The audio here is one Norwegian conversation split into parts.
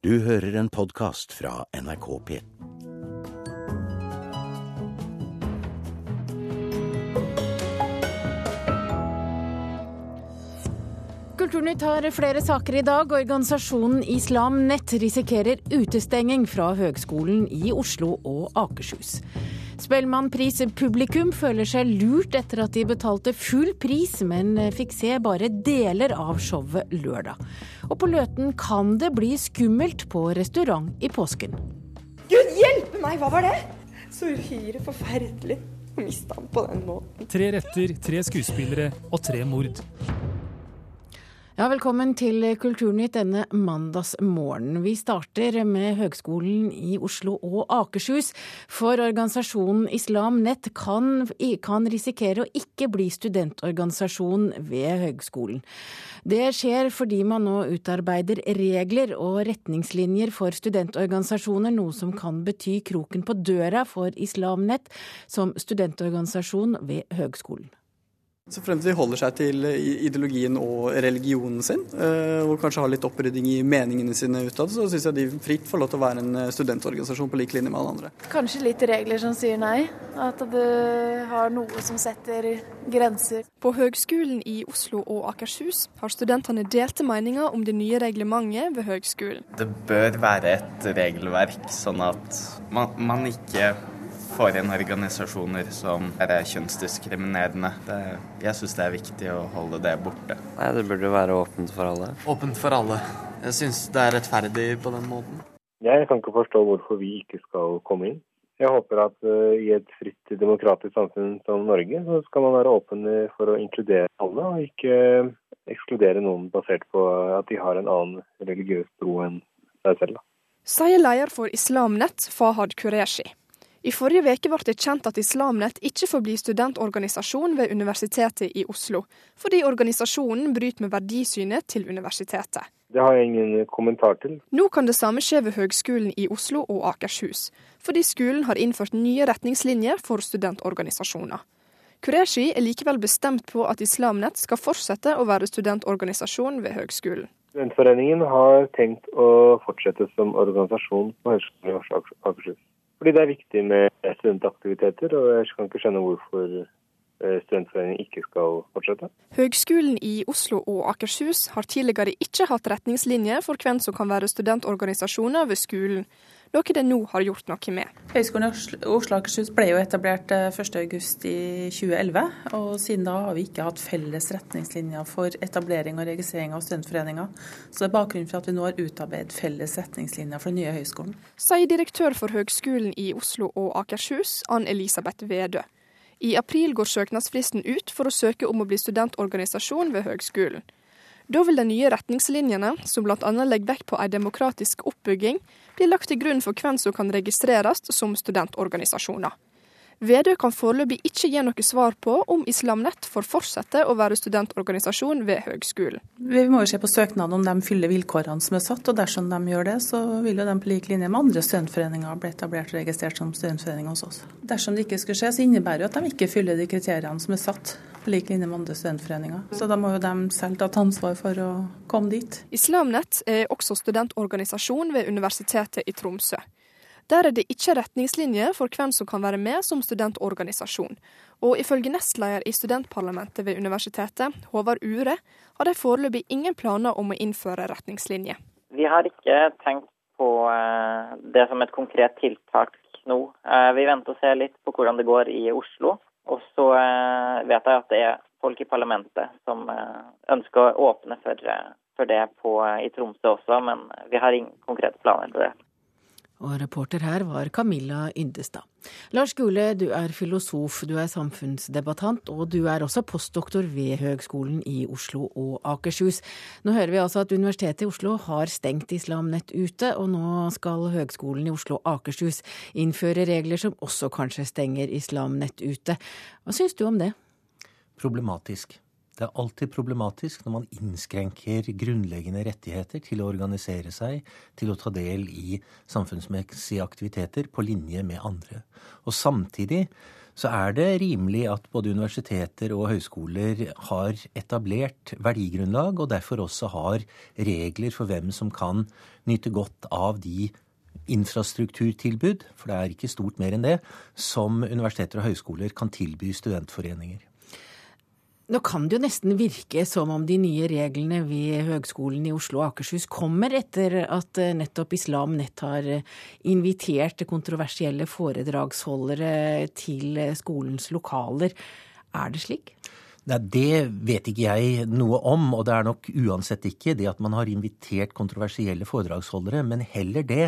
Du hører en podkast fra NRK P. Kulturnytt har flere saker i dag. Organisasjonen Islam Nett risikerer utestenging fra Høgskolen i Oslo og Akershus. Spellemannpris-publikum føler seg lurt etter at de betalte full pris, men fikk se bare deler av showet lørdag. Og på Løten kan det bli skummelt på restaurant i påsken. Gud hjelpe meg, hva var det? Så uhyre forferdelig å miste ham på den måten. Tre retter, tre skuespillere og tre mord. Ja, Velkommen til Kulturnytt denne mandagsmorgenen. Vi starter med Høgskolen i Oslo og Akershus. For organisasjonen Islam Nett kan, kan risikere å ikke bli studentorganisasjon ved høgskolen. Det skjer fordi man nå utarbeider regler og retningslinjer for studentorganisasjoner, noe som kan bety kroken på døra for Islam Nett som studentorganisasjon ved høgskolen. Så fremt de holder seg til ideologien og religionen sin, eh, og kanskje har litt opprydding i meningene sine utad, så syns jeg de fritt får lov til å være en eh, studentorganisasjon på lik linje med alle andre. Kanskje litt regler som sier nei. At du har noe som setter grenser. På Høgskolen i Oslo og Akershus har studentene delte meninger om det nye reglementet ved høgskolen. Det bør være et regelverk, sånn at man, man ikke for inn organisasjoner som er kjønnsdiskriminerende. Det, jeg syns det er viktig å holde det borte. Nei, Det burde være åpent for alle. Åpent for alle. Jeg syns det er rettferdig på den måten. Jeg kan ikke forstå hvorfor vi ikke skal komme inn. Jeg håper at uh, i et fritt, demokratisk samfunn som Norge, så skal man være åpen for å inkludere alle, og ikke uh, ekskludere noen basert på at de har en annen religiøs tro enn seg selv. Sier leder for Islamnett, Fahad Qureshi. I forrige uke ble det kjent at Islamnett ikke får bli studentorganisasjon ved Universitetet i Oslo, fordi organisasjonen bryter med verdisynet til universitetet. Det har jeg ingen kommentar til. Nå kan det samme skje ved Høgskolen i Oslo og Akershus, fordi skolen har innført nye retningslinjer for studentorganisasjoner. Kureshi er likevel bestemt på at Islamnett skal fortsette å være studentorganisasjon ved høgskolen. Studentforeningen har tenkt å fortsette som organisasjon på Høgskolen i Oslo og Akershus. Fordi det er viktig med studentaktiviteter, og jeg kan ikke skjønne hvorfor studentforeningen ikke skal fortsette. Høgskolen i Oslo og Akershus har tidligere ikke hatt retningslinjer for hvem som kan være studentorganisasjoner ved skolen, noe det nå har gjort noe med. Høgskolen i Oslo og Akershus ble jo etablert 1.8 eh, i 2011, og siden da har vi ikke hatt felles retningslinjer for etablering og registrering av studentforeninger. Så det er bakgrunnen for at vi nå har utarbeidet felles retningslinjer for den nye høgskolen. Sier direktør for Høgskolen i Oslo og Akershus, Ann Elisabeth Vedø. I april går søknadsfristen ut for å søke om å bli studentorganisasjon ved høgskolen. Da vil de nye retningslinjene, som bl.a. legger vekt på en demokratisk oppbygging, bli lagt til grunn for hvem som kan registreres som studentorganisasjoner. Vedø kan foreløpig ikke gi noe svar på om Islamnett får fortsette å være studentorganisasjon ved høgskolen. Vi må jo se på søknaden om de fyller vilkårene som er satt, og dersom de gjør det, så vil jo de på lik linje med andre studentforeninger bli etablert og registrert som studentforeninger hos oss. Dersom det ikke skulle skje, så innebærer jo at de ikke fyller de kriteriene som er satt på lik linje med andre studentforeninger. Så da må jo de selv ta ansvar for å komme dit. Islamnett er også studentorganisasjon ved Universitetet i Tromsø. Der er det ikke retningslinjer for hvem som kan være med som studentorganisasjon. Og ifølge nestleder i studentparlamentet ved universitetet, Håvard Ure, har de foreløpig ingen planer om å innføre retningslinjer. Vi har ikke tenkt på eh, det som et konkret tiltak nå. Eh, vi venter og ser litt på hvordan det går i Oslo. Og så eh, vet jeg at det er folk i parlamentet som ønsker å åpne for, det på, i Tromsø også, men vi har ingen konkrete planer på det. Og reporter her var Camilla Yndestad. Lars Gule, du er filosof, du er samfunnsdebattant, og du er også postdoktor ved Høgskolen i Oslo og Akershus. Nå hører vi altså at Universitetet i Oslo har stengt Islam Nett ute, og nå skal Høgskolen i Oslo og Akershus innføre regler som også kanskje stenger Islam Nett ute. Hva syns du om det? Problematisk. Det er alltid problematisk når man innskrenker grunnleggende rettigheter til å organisere seg, til å ta del i samfunnsmessige aktiviteter på linje med andre. Og samtidig så er det rimelig at både universiteter og høyskoler har etablert verdigrunnlag, og derfor også har regler for hvem som kan nyte godt av de infrastrukturtilbud, for det er ikke stort mer enn det, som universiteter og høyskoler kan tilby studentforeninger. Nå kan det jo nesten virke som om de nye reglene ved Høgskolen i Oslo og Akershus kommer etter at eh, nettopp Islam Nett har eh, invitert kontroversielle foredragsholdere til eh, skolens lokaler. Er det slik? Nei, Det vet ikke jeg noe om, og det er nok uansett ikke det at man har invitert kontroversielle foredragsholdere, men heller det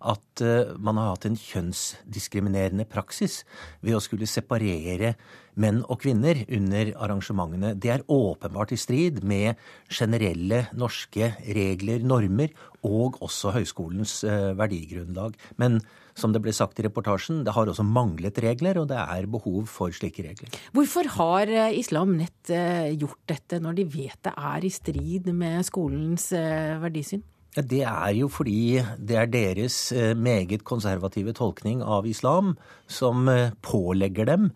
at eh, man har hatt en kjønnsdiskriminerende praksis ved å skulle separere menn og kvinner under arrangementene. Det er åpenbart i strid med generelle norske regler, normer, og også høyskolens eh, verdigrunnlag. Men som det ble sagt i reportasjen, det har også manglet regler, og det er behov for slike regler. Hvorfor har eh, Islam Nett eh, gjort dette, når de vet det er i strid med skolens eh, verdisyn? Ja, det er jo fordi det er deres meget konservative tolkning av islam som pålegger dem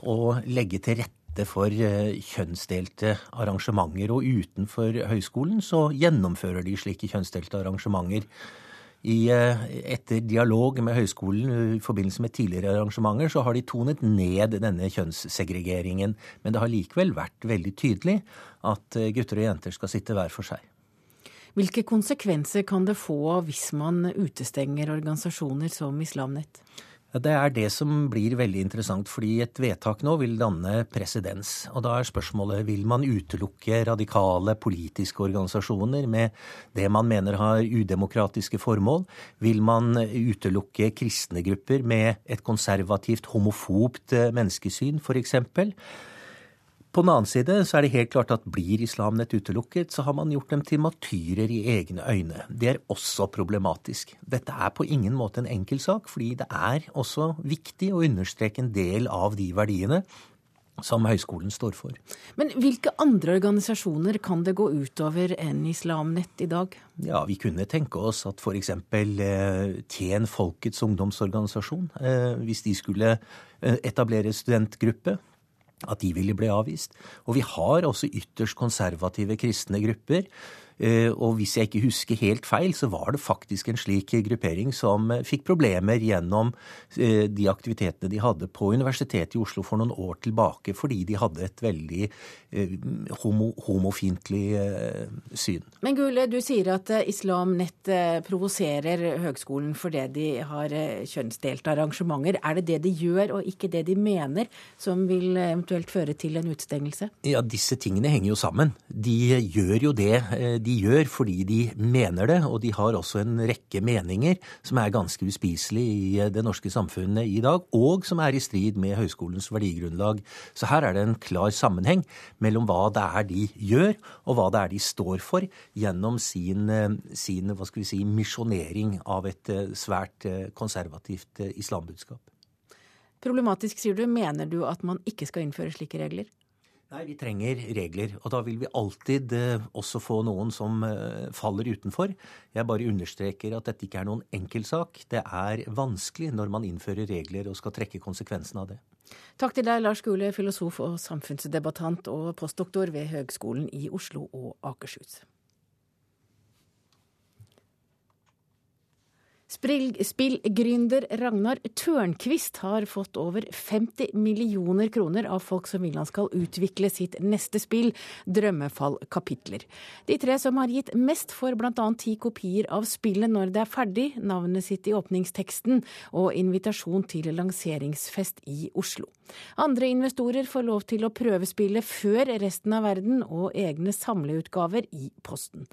å legge til rette for kjønnsdelte arrangementer. Og utenfor høyskolen så gjennomfører de slike kjønnsdelte arrangementer i, eh, etter dialog med høyskolen i forbindelse med tidligere arrangementer, så har de tonet ned denne kjønnssegregeringen. Men det har likevel vært veldig tydelig at eh, gutter og jenter skal sitte hver for seg. Hvilke konsekvenser kan det få hvis man utestenger organisasjoner som Islamnett? Det er det som blir veldig interessant, fordi et vedtak nå vil danne presedens. Og da er spørsmålet vil man utelukke radikale politiske organisasjoner med det man mener har udemokratiske formål? Vil man utelukke kristne grupper med et konservativt, homofobt eh, menneskesyn, f.eks.? På den annen side så er det helt klart at blir Islam Nett utelukket, så har man gjort dem til matyrer i egne øyne. Det er også problematisk. Dette er på ingen måte en enkel sak, fordi det er også viktig å understreke en del av de verdiene som høyskolen står for. Men hvilke andre organisasjoner kan det gå utover enn Islamnett i dag? Ja, Vi kunne tenke oss at f.eks. Eh, Tjen Folkets ungdomsorganisasjon, eh, hvis de skulle eh, etablere studentgruppe, at de ville bli avvist. Og vi har også ytterst konservative kristne grupper og hvis jeg ikke husker helt feil, så var det faktisk en slik gruppering som eh, fikk problemer gjennom eh, de aktivitetene de hadde på Universitetet i Oslo for noen år tilbake, fordi de hadde et veldig homo, homofiendtlig syn. Men Gule, du sier at Islam Nett provoserer høgskolen fordi de har kjønnsdelte arrangementer. Er det det de gjør, og ikke det de mener, som vil eventuelt føre til en utstengelse? Ja, disse tingene henger jo sammen. De gjør jo det de gjør fordi de mener det, og de har også en rekke meninger som er ganske uspiselige i det norske samfunnet i dag, og som er i strid med høyskolens verdigrunnlag. Så her er det en klar sammenheng mellom hva det er de gjør, og hva det er de står for gjennom sin, sin hva skal vi si, misjonering av et eh, svært eh, konservativt eh, islambudskap. Problematisk, sier du. Mener du at man ikke skal innføre slike regler? Nei, vi trenger regler. Og da vil vi alltid eh, også få noen som eh, faller utenfor. Jeg bare understreker at dette ikke er noen enkeltsak. Det er vanskelig når man innfører regler og skal trekke konsekvensen av det. Takk til deg, Lars Gule, filosof og samfunnsdebattant og postdoktor ved Høgskolen i Oslo og Akershus. Spillgründer Ragnar Tørnquist har fått over 50 millioner kroner av folk som vil han skal utvikle sitt neste spill, Drømmefall kapitler. De tre som har gitt mest får bl.a. ti kopier av spillet når det er ferdig, navnet sitt i åpningsteksten og invitasjon til lanseringsfest i Oslo. Andre investorer får lov til å prøvespille før resten av verden og egne samleutgaver i posten.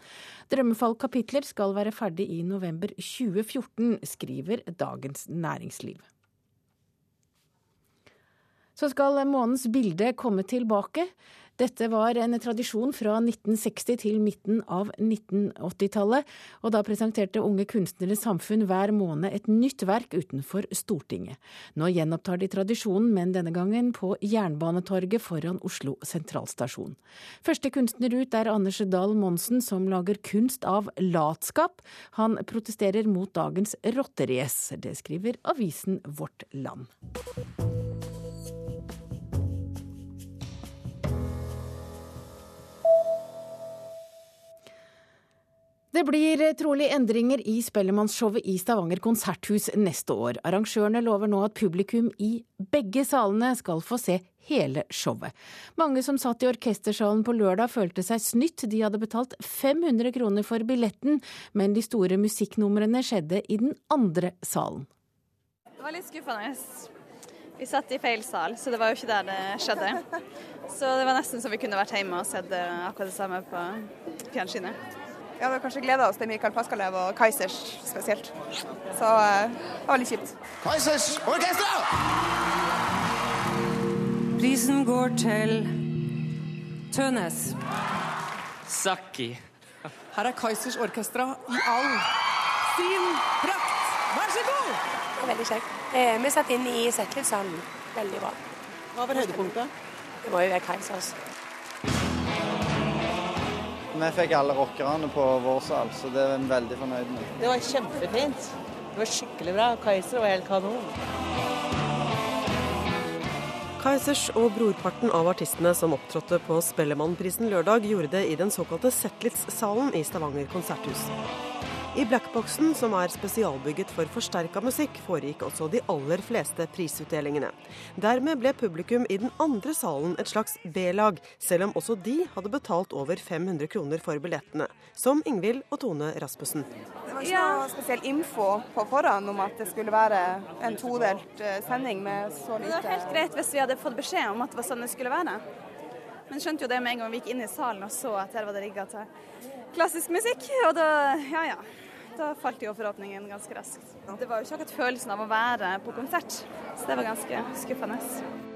Drømmefall kapitler skal være ferdig i november 2014. 2014, skriver Dagens Næringsliv. Så skal månens bilde komme tilbake. Dette var en tradisjon fra 1960 til midten av 1980-tallet, og da presenterte Unge Kunstneres Samfunn hver måned et nytt verk utenfor Stortinget. Nå gjenopptar de tradisjonen, men denne gangen på Jernbanetorget foran Oslo sentralstasjon. Første kunstner ut er Anders Dahl Monsen, som lager kunst av latskap. Han protesterer mot dagens rotterace. Det skriver avisen Vårt Land. Det blir trolig endringer i Spellemannsshowet i Stavanger konserthus neste år. Arrangørene lover nå at publikum i begge salene skal få se hele showet. Mange som satt i orkestersalen på lørdag følte seg snytt. De hadde betalt 500 kroner for billetten, men de store musikknumrene skjedde i den andre salen. Det var litt skuffende. Vi satt i feil sal, så det var jo ikke der det skjedde. Så det var nesten så vi kunne vært hjemme og sett akkurat det samme på fjernsynet. Vi hadde kanskje gleda oss til Mikael Paskalev og Kaizers spesielt. Så uh, det var litt kjipt. Kaizers Orkestra! Prisen går til Tønes. Sakki. Her er Kaizers Orkestra i all sin prakt. Vær så god! Det var veldig kjekt. Eh, vi satt inn i Settlivssalen. Veldig bra. Hva var høydepunktet? Det må jo være Kaizers. Vi fikk alle rockerne på vår sal, så det er vi veldig fornøyd med. Det var kjempefint. Det var skikkelig bra. Kaiser var helt kanon. Kaizers og brorparten av artistene som opptrådte på Spellemannprisen lørdag, gjorde det i den såkalte Zetlitz-salen i Stavanger konserthus. I Blackboxen, som er spesialbygget for forsterka musikk, foregikk også de aller fleste prisutdelingene. Dermed ble publikum i den andre salen et slags B-lag, selv om også de hadde betalt over 500 kroner for billettene. Som Ingvild og Tone Rasmussen. Det var ikke noe spesiell info på forhånd om at det skulle være en todelt eh, sending med så lite Det var helt greit hvis vi hadde fått beskjed om at det var sånn det skulle være. Men skjønte jo det med en gang vi gikk inn i salen og så at her var det rigga til klassisk musikk. Og da, ja ja. Da falt jo forhåpningen ganske raskt. Det var jo ikke akkurat følelsen av å være på konsert, så det var ganske skuffende.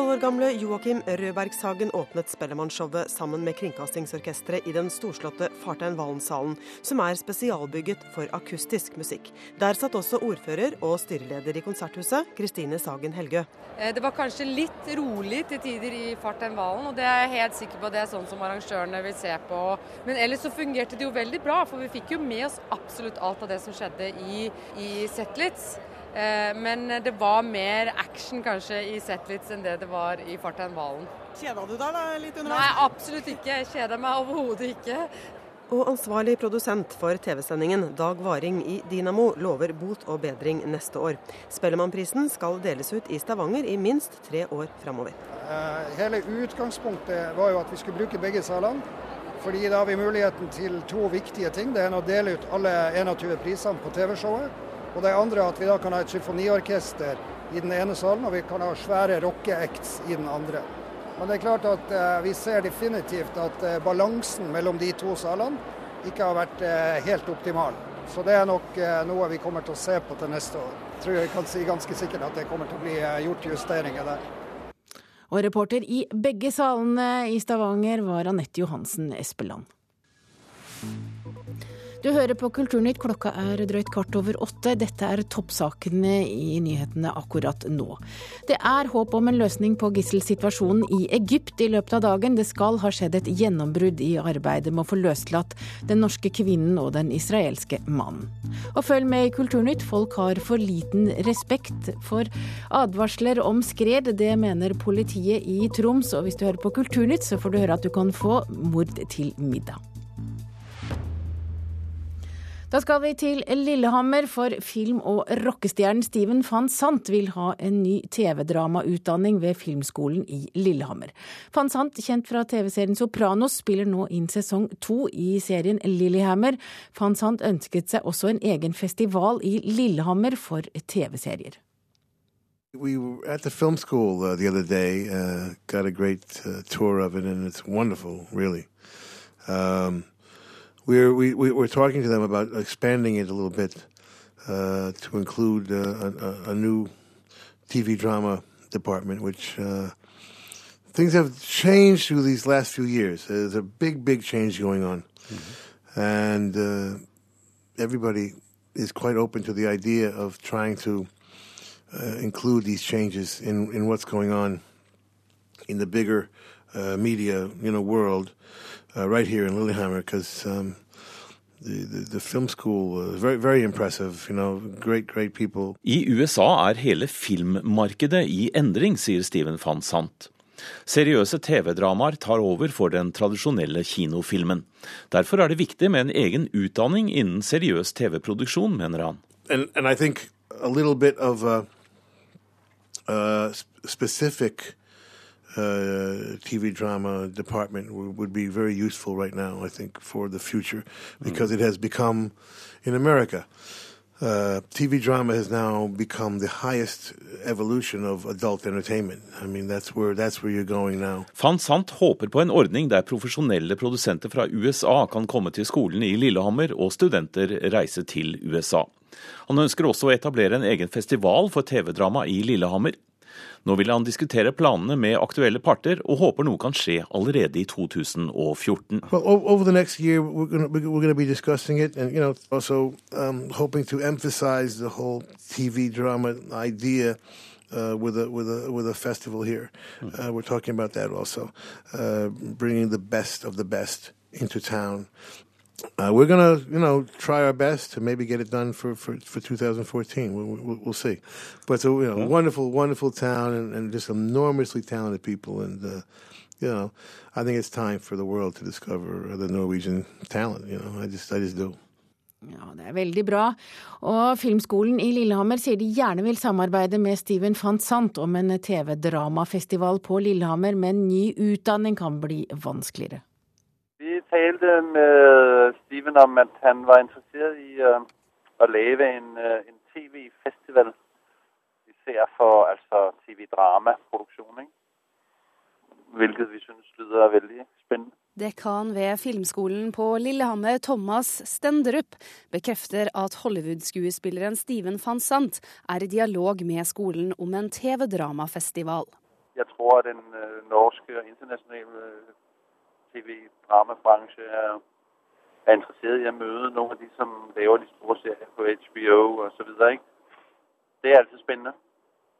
Tolv år gamle Joakim Rødbergshagen åpnet Spellemannshowet sammen med Kringkastingsorkesteret i den storslåtte Fartein Valen-salen, som er spesialbygget for akustisk musikk. Der satt også ordfører og styreleder i Konserthuset, Kristine Sagen Helgø. Eh, det var kanskje litt rolig til tider i Fartein Valen, og det er jeg helt sikker på det er sånn som arrangørene vil se på. Men ellers så fungerte det jo veldig bra, for vi fikk jo med oss absolutt alt av det som skjedde i, i Zetlitz. Eh, men det var mer action kanskje i Zetlitz enn det det var i Fartein Valen. Kjeda du deg da litt underveis? Nei, absolutt ikke. Jeg kjeda meg overhodet ikke. Og ansvarlig produsent for TV-sendingen, Dag Varing i Dynamo, lover bot og bedring neste år. Spellemannprisen skal deles ut i Stavanger i minst tre år framover. Eh, hele utgangspunktet var jo at vi skulle bruke begge salene. Fordi da har vi muligheten til to viktige ting. Det ene å dele ut alle 21 prisene på TV-showet. Og det andre at vi da kan ha et symfoniorkester i den ene salen, og vi kan ha svære rockeacts i den andre. Men det er klart at eh, vi ser definitivt at eh, balansen mellom de to salene ikke har vært eh, helt optimal. Så det er nok eh, noe vi kommer til å se på til neste år. Tror jeg kan si ganske sikkert at det kommer til å bli eh, gjort justeringer der. Og reporter i begge salene i Stavanger var Anette Johansen Espeland. Du hører på Kulturnytt, klokka er drøyt kvart over åtte. Dette er toppsakene i nyhetene akkurat nå. Det er håp om en løsning på gisselsituasjonen i Egypt i løpet av dagen. Det skal ha skjedd et gjennombrudd i arbeidet med å få løslatt den norske kvinnen og den israelske mannen. Og følg med i Kulturnytt, folk har for liten respekt for advarsler om skred. Det mener politiet i Troms, og hvis du hører på Kulturnytt, så får du høre at du kan få mord til middag. Da skal vi til Lillehammer, for film- og rockestjernen Steven van Sant vil ha en ny TV-dramautdanning ved Filmskolen i Lillehammer. Van Sant, kjent fra TV-serien Sopranos, spiller nå inn sesong to i serien Lillehammer. Van Sant ønsket seg også en egen festival i Lillehammer for TV-serier. We were at the film school uh, the other day, uh, got a great uh, tour of it, and it's wonderful, really. Um, we're we, we, we're talking to them about expanding it a little bit uh, to include uh, a, a, new TV drama department, which uh, things have changed through these last few years. There's a big, big change going on, mm-hmm. and uh, everybody is quite open to the idea of trying to uh, include these changes in, in what's going on in the bigger uh, media, you know, world uh, right here in Lillehammer because um, the, the, the film school was very very impressive. You know, great great people. I USA er hele filmmarkedet i endring, sier Steven van Sant. Seriøse TV-dramaer tar over for den tradisjonelle kinofilmen. Derfor er det viktig med en egen utdanning innen seriøs TV-produksjon, mener han. And, and I think a little bit of a, a specific uh, TV drama department would, be very useful right now, I think, for the future, because it has become, in America, uh, TV drama has now become the highest evolution of adult entertainment. I mean, that's where that's where you're going now. Van Sant håper på en ordning der profesjonelle produsenter fra USA kan komme til skolen i Lillehammer og studenter reise til USA. Han ønsker også å etablere en egen festival for TV-drama i Lillehammer. Nå vil han diskutere planene med aktuelle parter, og håper noe kan skje allerede i 2014. Well, over the next year, we're going to we're to be discussing it, and you know, also um, hoping to emphasize the whole TV drama idea. Uh, with a with a with a festival here, uh, we're talking about that also, uh, bringing the best of the best into town. Uh, we're gonna, you know, try our best to maybe get it done for for, for 2014. We'll, we'll, we'll see, but it's a you know, wonderful, wonderful town and, and just enormously talented people, and uh, you know, I think it's time for the world to discover the Norwegian talent. You know, I just I just do. Ja, Det er veldig bra. Og Filmskolen i Lillehammer sier de gjerne vil samarbeide med Steven van Sant om en TV-dramafestival på Lillehammer, men ny utdanning kan bli vanskeligere. Talte med Steven om at han var interessert i uh, å lage en, uh, en TV-festival. Vi ser for altså, TV-dramaproduksjon. Hvilket vi syns lyder veldig spennende. Dekan ved Filmskolen på Lillehammer, Thomas Stenderup, bekrefter at Hollywood-skuespilleren Steven van Sant er i dialog med skolen om en TV-dramafestival. Jeg tror den uh, norske og internasjonale TV-dramabransje er, er interessert i å møte noen av de som laver de store serier på HBO og så videre. Ikke? Det er altid spennende.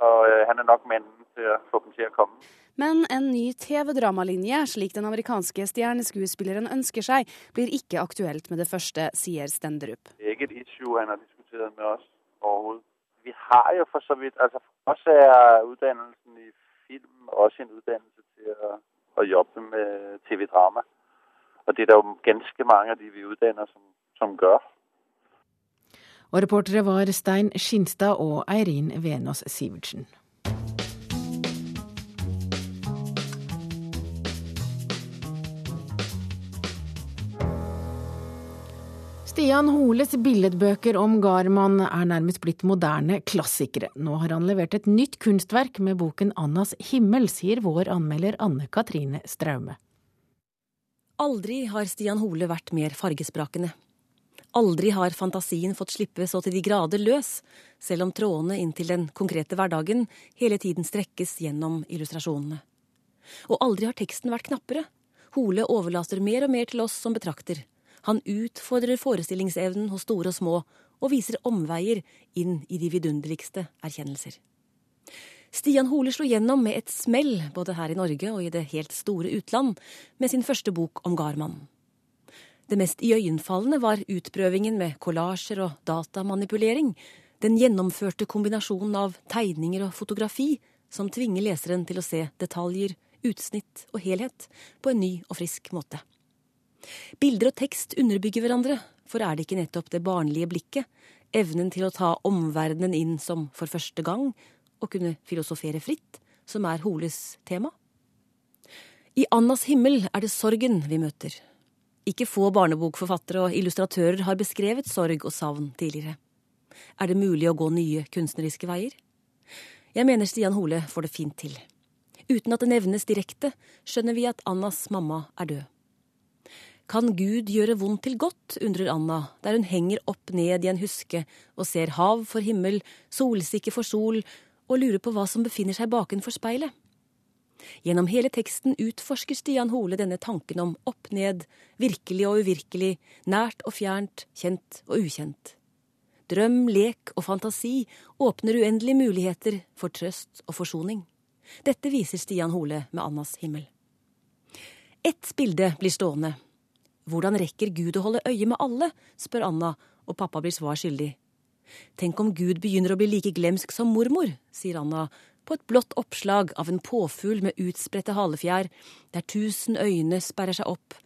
Og øh, han er nok mannen til å få dem til å komme. Men en ny TV-dramalinje, slik den amerikanske stjerneskuespilleren ønsker seg, blir ikke aktuelt med det første, sier Stenderup. Det er ikke et issue han har diskutert med oss overhodet. Vi har jo for så vidt altså For oss er utdannelsen i film også en utdannelse til å, å jobbe med TV-drama. Og det er det jo ganske mange av de vi utdanner som, som gjør. Og reportere var Stein Skinstad og Eirin Venås Sivertsen. Stian Holes billedbøker om Garman er nærmest blitt moderne klassikere. Nå har han levert et nytt kunstverk med boken Annas himmel, sier vår anmelder Anne Katrine Straume. Aldri har Stian Hole vært mer fargesprakende. Aldri har fantasien fått slippe så til de grader løs, selv om trådene inn til den konkrete hverdagen hele tiden strekkes gjennom illustrasjonene. Og aldri har teksten vært knappere. Hole overlater mer og mer til oss som betrakter. Han utfordrer forestillingsevnen hos store og små, og viser omveier inn i de vidunderligste erkjennelser. Stian Hole slo gjennom med et smell både her i Norge og i det helt store utland med sin første bok om Garmann. Det mest iøynefallende var utprøvingen med kollasjer og datamanipulering, den gjennomførte kombinasjonen av tegninger og fotografi som tvinger leseren til å se detaljer, utsnitt og helhet på en ny og frisk måte. Bilder og tekst underbygger hverandre, for er det ikke nettopp det barnlige blikket, evnen til å ta omverdenen inn som for første gang, og kunne filosofere fritt, som er Holes tema? I Annas himmel er det sorgen vi møter. Ikke få barnebokforfattere og illustratører har beskrevet sorg og savn tidligere. Er det mulig å gå nye kunstneriske veier? Jeg mener Stian Hole får det fint til. Uten at det nevnes direkte, skjønner vi at Annas mamma er død. Kan Gud gjøre vondt til godt, undrer Anna, der hun henger opp ned i en huske og ser hav for himmel, solsikke for sol, og lurer på hva som befinner seg bakenfor speilet. Gjennom hele teksten utforsker Stian Hole denne tanken om opp ned, virkelig og uvirkelig, nært og fjernt, kjent og ukjent. Drøm, lek og fantasi åpner uendelige muligheter for trøst og forsoning. Dette viser Stian Hole med Annas himmel. Ett bilde blir stående. Hvordan rekker Gud å holde øye med alle, spør Anna, og pappa blir svar skyldig. Tenk om Gud begynner å bli like glemsk som mormor, sier Anna, på et blått oppslag av en påfugl med utspredte halefjær, der tusen øyne sperrer seg opp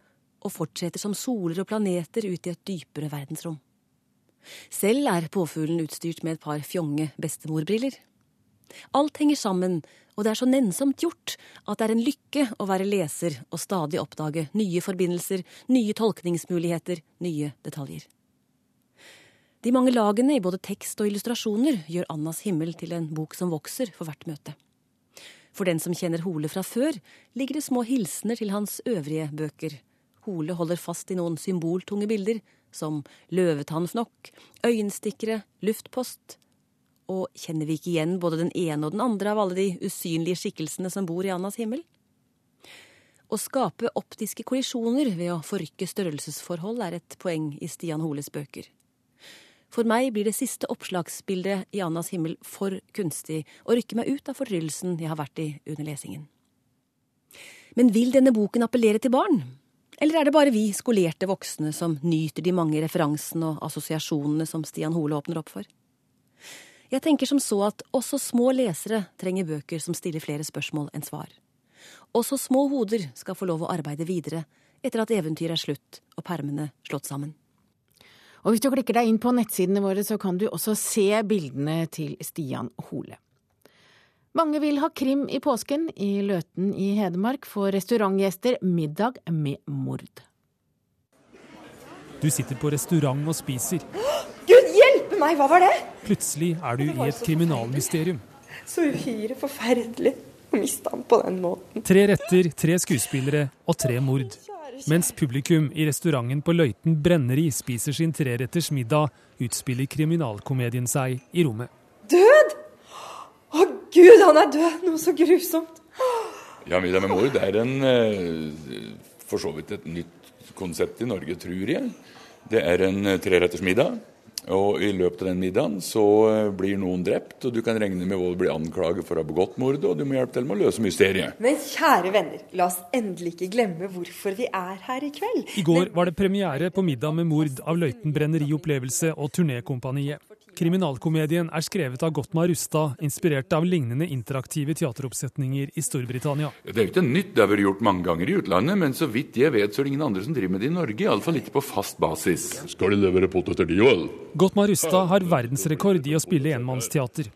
og fortsetter som soler og planeter ut i et dypere verdensrom. Selv er påfuglen utstyrt med et par fjonge bestemorbriller. Alt henger sammen, og det er så nennsomt gjort at det er en lykke å være leser og stadig oppdage nye forbindelser, nye tolkningsmuligheter, nye detaljer. De mange lagene i både tekst og illustrasjoner gjør Annas himmel til en bok som vokser for hvert møte. For den som kjenner Hole fra før, ligger det små hilsener til hans øvrige bøker. Hole holder fast i noen symboltunge bilder, som løvetannfnokk, øyenstikkere, luftpost. Og kjenner vi ikke igjen både den ene og den andre av alle de usynlige skikkelsene som bor i Annas himmel? Å skape optiske kollisjoner ved å forrykke størrelsesforhold er et poeng i Stian Holes bøker. For meg blir det siste oppslagsbildet i Annas himmel for kunstig og rykker meg ut av fortryllelsen jeg har vært i under lesingen. Men vil denne boken appellere til barn? Eller er det bare vi skolerte voksne som nyter de mange referansene og assosiasjonene som Stian Hole åpner opp for? Jeg tenker som så at også små lesere trenger bøker som stiller flere spørsmål enn svar. Også små hoder skal få lov å arbeide videre etter at eventyret er slutt og permene slått sammen. Og hvis du klikker deg inn på nettsidene våre, så kan du også se bildene til Stian Hole. Mange vil ha krim i påsken. I Løten i Hedmark får restaurantgjester middag med mord. Du sitter på restaurant og spiser. Gud hjelpe meg, hva var det? Plutselig er du i et kriminalmysterium. Så uhyre forferdelig å miste ham på den måten. Tre retter, tre skuespillere og tre mord. Mens publikum i restauranten på Løiten Brenneri spiser sin treretters middag, utspiller kriminalkomedien seg i rommet. Død? Å gud, han er død! Noe så grusomt. Ja, 'Middag med mord' er en, eh, for så vidt et nytt konsept i Norge, tror jeg. Det er en eh, treretters middag. Og i løpet av den middagen så eh, blir noen drept, og du kan regne med å bli anklaget for å ha begått mordet, og du må hjelpe til med å løse mysteriet. Men kjære venner, la oss endelig ikke glemme hvorfor vi er her i kveld. I går var det premiere på Middag med mord av Løiten Brenneri Opplevelse og Turnékompaniet. Kriminalkomedien er skrevet av Gottmar Rustad, inspirert av lignende interaktive teateroppsetninger i Storbritannia. Det er jo ikke nytt, det har vært gjort mange ganger i utlandet, men så vidt jeg vet så er det ingen andre som driver med det i Norge. Iallfall ikke på fast basis. Skal de levere poteter, de òg? Gottmar Rustad har verdensrekord i å spille enmannsteater.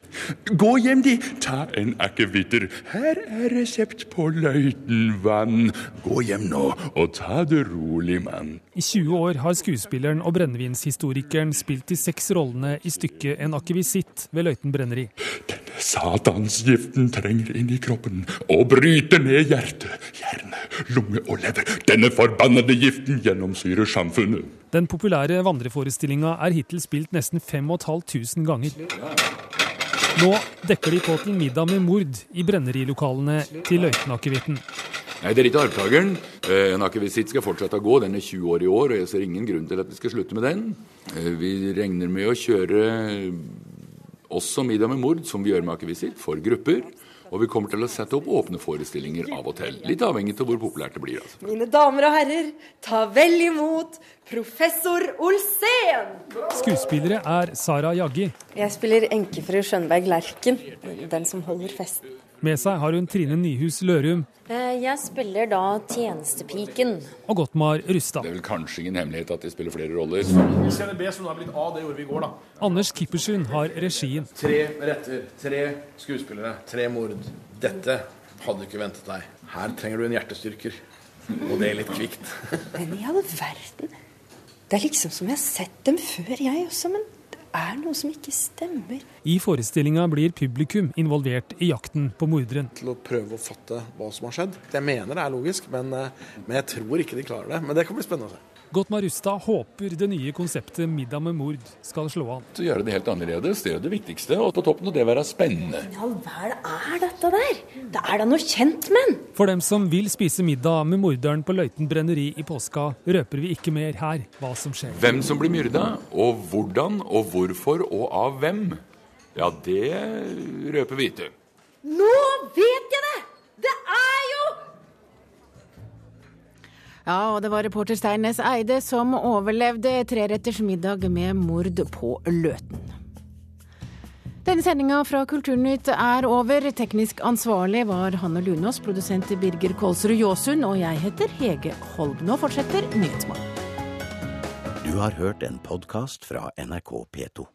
Gå hjem, de! Ta en akevitter. Her er resept på løytenvann. Gå hjem nå, og ta det rolig, mann. I 20 år har skuespilleren og brennevinshistorikeren spilt de seks rollene i stykket En akevisitt ved Løiten Brenneri. Denne satansgiften trenger inn i kroppen og bryter ned hjerte, hjerne, lunge og lever. Denne forbannede giften gjennomsyrer samfunnet. Den populære vandreforestillinga er hittil spilt nesten 5500 ganger. Nå dekker de på til middag med mord i brennerilokalene til Løitenakevitten. Nei, det er ikke arvtakeren. Eh, En akevisitt skal fortsette å gå. Den er 20 år i år, og jeg ser ingen grunn til at vi skal slutte med den. Eh, Vi regner med å kjøre også middag med mord, som vi gjør med akevisitt, for grupper. Og vi kommer til å sette opp åpne forestillinger av og til. Litt avhengig av hvor populært det blir. altså. Mine damer og herrer, ta vel imot professor Olsen! Skuespillere er Sara Jaggi. Jeg spiller enkefru Skjønberg Lerken, den som holder festen. Med seg har hun Trine Nyhus Lørum Eh, Jeg spiller da tjenestepiken. og Gottmar Rustad. Det er vel kanskje ingen hemmelighet at de spiller flere roller. CNB som da er blitt A, det gjorde vi i går, da. Anders Kippersund har regien. Tre retter, tre skuespillere, tre mord. Dette hadde du ikke ventet deg. Her trenger du en hjertestyrker. Og det er litt kvikt. Men i all verden. Det er liksom som jeg har sett dem før, jeg også, men er noe som ikke stemmer. I forestillinga blir publikum involvert i jakten på morderen. Til å prøve å fatte hva som har skjedd. Jeg mener det er logisk, men, eh, men jeg tror ikke de klarer det. Men det kan bli spennende å se. Gottmar Rustad håper det nye konseptet Middag med mord skal slå an. Så gjøre det helt annerledes, det er det viktigste. Og på toppen av det være spennende. Ja, hva er dette der? Det er da noe kjent, men! For dem som vil spise middag med morderen på Løiten brenneri i påska, røper vi ikke mer her hva som skjer. Hvem som blir myrda, og hvordan og hvorfor og av hvem, ja, det røper vi ikke. Nå vet jeg det! Det er Ja, og det var reporter Stein Næss Eide som overlevde treretters middag med mord på Løten. Denne sendinga fra Kulturnytt er over. Teknisk ansvarlig var Hanne Lunås, produsent Birger Kolsrud Jåsund, og jeg heter Hege Holm. Nå fortsetter Nyhetsmorgen. Du har hørt en podkast fra NRK P2.